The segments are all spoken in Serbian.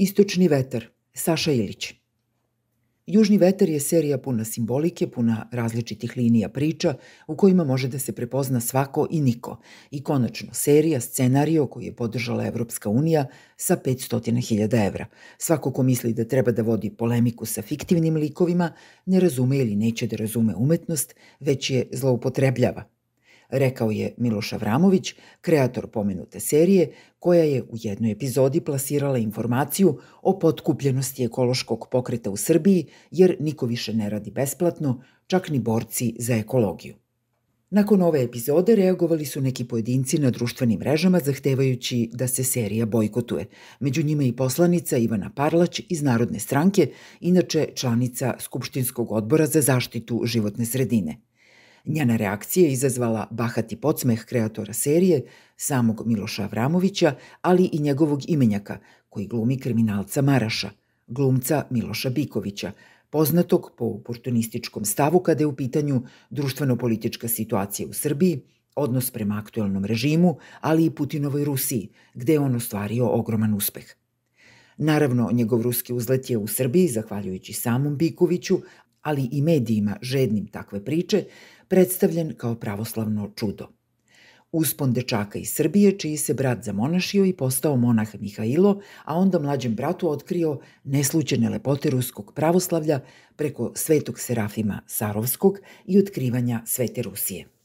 Istočni vetar, Saša Ilić. Južni vetar je serija puna simbolike, puna različitih linija priča u kojima može da se prepozna svako i niko. I konačno, serija, scenario koji je podržala Evropska unija sa 500.000 evra. Svako ko misli da treba da vodi polemiku sa fiktivnim likovima, ne razume ili neće da razume umetnost, već je zloupotrebljava – rekao je Miloš Avramović, kreator pomenute serije, koja je u jednoj epizodi plasirala informaciju o potkupljenosti ekološkog pokreta u Srbiji, jer niko više ne radi besplatno, čak ni borci za ekologiju. Nakon ove epizode reagovali su neki pojedinci na društvenim mrežama zahtevajući da se serija bojkotuje. Među njima i poslanica Ivana Parlać iz Narodne stranke, inače članica Skupštinskog odbora za zaštitu životne sredine – Njena reakcija izazvala bahati podsmeh kreatora serije, samog Miloša Avramovića, ali i njegovog imenjaka, koji glumi kriminalca Maraša, glumca Miloša Bikovića, poznatog po oportunističkom stavu kada je u pitanju društveno-politička situacija u Srbiji, odnos prema aktuelnom režimu, ali i Putinovoj Rusiji, gde je on ostvario ogroman uspeh. Naravno, njegov ruski uzlet je u Srbiji, zahvaljujući samom Bikoviću, ali i medijima žednim takve priče, predstavljen kao pravoslavno čudo. Uspon dečaka iz Srbije, čiji se brat zamonašio i postao monah Mihailo, a onda mlađem bratu otkrio neslučene lepote ruskog pravoslavlja preko svetog Serafima Sarovskog i otkrivanja svete Rusije.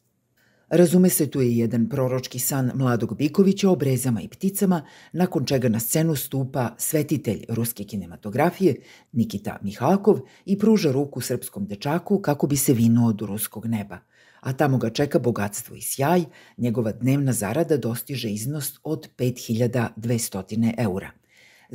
Razume se, tu je jedan proročki san mladog Bikovića o brezama i pticama, nakon čega na scenu stupa svetitelj ruske kinematografije Nikita Mihalkov i pruža ruku srpskom dečaku kako bi se vinuo do ruskog neba. A tamo ga čeka bogatstvo i sjaj, njegova dnevna zarada dostiže iznos od 5200 eura –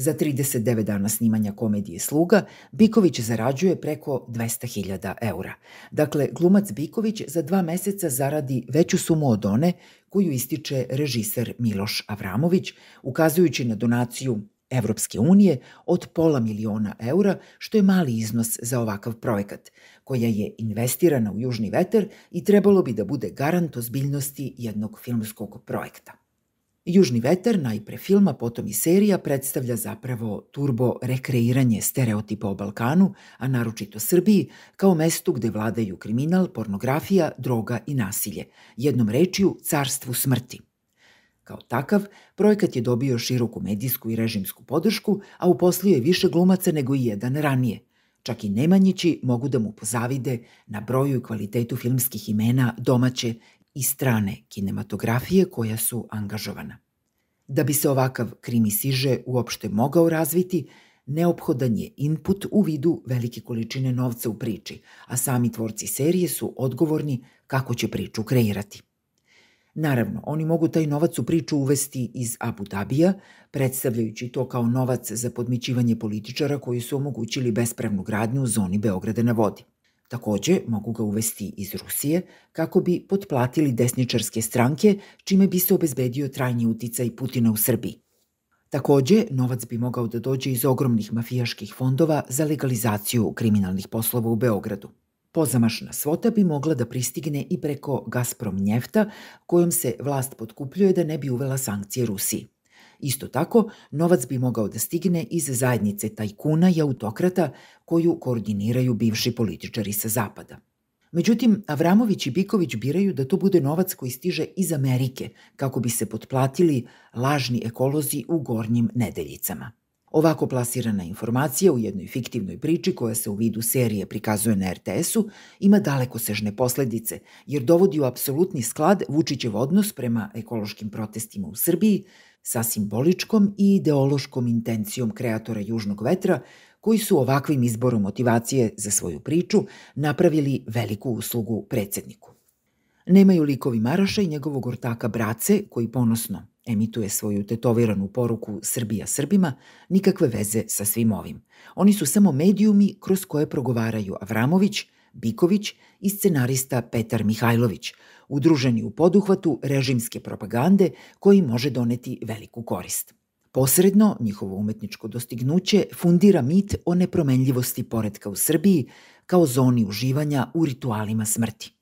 Za 39 dana snimanja komedije Sluga, Biković zarađuje preko 200.000 eura. Dakle, glumac Biković za dva meseca zaradi veću sumu od one koju ističe režiser Miloš Avramović, ukazujući na donaciju Evropske unije od pola miliona eura, što je mali iznos za ovakav projekat, koja je investirana u Južni veter i trebalo bi da bude garant ozbiljnosti jednog filmskog projekta. Južni vetar, najpre filma, potom i serija, predstavlja zapravo turbo rekreiranje stereotipa o Balkanu, a naročito Srbiji, kao mestu gde vladaju kriminal, pornografija, droga i nasilje. Jednom rečiju, carstvu smrti. Kao takav, projekat je dobio široku medijsku i režimsku podršku, a uposlio je više glumaca nego i jedan ranije. Čak i Nemanjići mogu da mu pozavide na broju i kvalitetu filmskih imena domaće i strane kinematografije koja su angažovana. Da bi se ovakav krimi siže uopšte mogao razviti, neophodan je input u vidu velike količine novca u priči, a sami tvorci serije su odgovorni kako će priču kreirati. Naravno, oni mogu taj novac u priču uvesti iz Abu Dabija, predstavljajući to kao novac za podmićivanje političara koji su omogućili bespravnu gradnju u zoni Beograda na vodi. Takođe, mogu ga uvesti iz Rusije kako bi potplatili desničarske stranke, čime bi se obezbedio trajni uticaj Putina u Srbiji. Takođe, novac bi mogao da dođe iz ogromnih mafijaških fondova za legalizaciju kriminalnih poslova u Beogradu. Pozamašna svota bi mogla da pristigne i preko Gazprom njefta, kojom se vlast potkupljuje da ne bi uvela sankcije Rusiji. Isto tako, novac bi mogao da stigne iz zajednice tajkuna i autokrata koju koordiniraju bivši političari sa zapada. Međutim, Avramović i Biković biraju da to bude novac koji stiže iz Amerike, kako bi se potplatili lažni ekolozi u gornjim nedeljicama. Ovako plasirana informacija u jednoj fiktivnoj priči koja se u vidu serije prikazuje na RTS-u ima daleko sežne posledice, jer dovodi u apsolutni sklad Vučićev odnos prema ekološkim protestima u Srbiji sa simboličkom i ideološkom intencijom kreatora Južnog vetra, koji su ovakvim izborom motivacije za svoju priču napravili veliku uslugu predsedniku. Nemaju likovi Maraša i njegovog ortaka Brace, koji ponosno emituje svoju tetoviranu poruku Srbija Srbima, nikakve veze sa svim ovim. Oni su samo medijumi kroz koje progovaraju Avramović, Biković i scenarista Petar Mihajlović, udruženi u poduhvatu režimske propagande koji može doneti veliku korist. Posredno, njihovo umetničko dostignuće fundira mit o nepromenljivosti poredka u Srbiji kao zoni uživanja u ritualima smrti.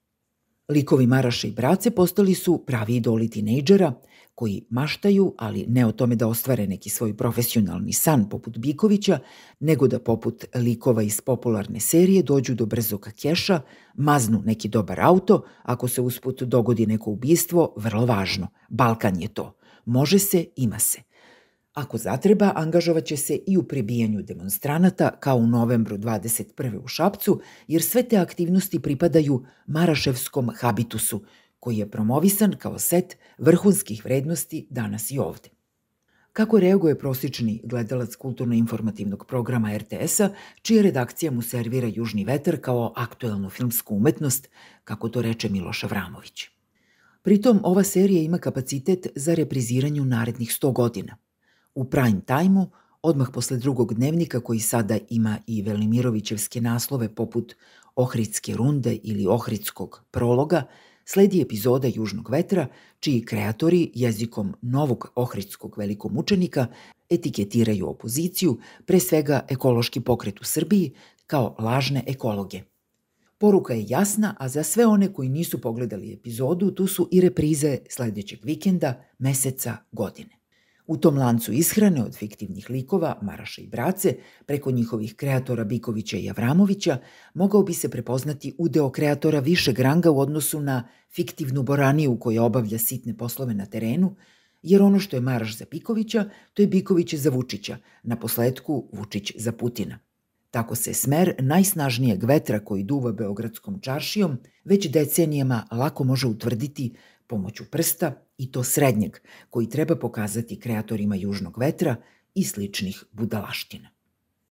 Likovi Maraša i Brace postali su pravi idoli tinejdžera koji maštaju, ali ne o tome da ostvare neki svoj profesionalni san poput Bikovića, nego da poput likova iz popularne serije dođu do brzog keša, maznu neki dobar auto, ako se usput dogodi neko ubistvo, vrlo važno. Balkan je to. Može se, ima se. Ako zatreba, angažovaće se i u prebijanju demonstranata kao u novembru 21. u Šapcu, jer sve te aktivnosti pripadaju Maraševskom habitusu, koji je promovisan kao set vrhunskih vrednosti danas i ovde. Kako reaguje prosječni gledalac kulturno-informativnog programa RTS-a, čija redakcija mu servira Južni vetar kao aktuelnu filmsku umetnost, kako to reče Miloš Avramović. Pritom, ova serija ima kapacitet za repriziranje narednih 100 godina. U prime time-u, odmah posle drugog dnevnika koji sada ima i Velimirovićevske naslove poput Ohridske runde ili Ohridskog prologa, sledi epizoda Južnog vetra, čiji kreatori jezikom novog ohridskog velikomučenika etiketiraju opoziciju, pre svega ekološki pokret u Srbiji, kao lažne ekologe. Poruka je jasna, a za sve one koji nisu pogledali epizodu, tu su i reprize sledećeg vikenda, meseca, godine. U tom lancu ishrane od fiktivnih likova Maraša i Brace, preko njihovih kreatora Bikovića i Avramovića, mogao bi se prepoznati udeo kreatora višeg ranga u odnosu na fiktivnu Boraniju koja obavlja sitne poslove na terenu, jer ono što je Maraš za Bikovića, to je Biković za Vučića, na posledku Vučić za Putina. Tako se smer najsnažnijeg vetra koji duva Beogradskom čaršijom već decenijama lako može utvrditi pomoću prsta i to srednjeg, koji treba pokazati kreatorima južnog vetra i sličnih budalaština.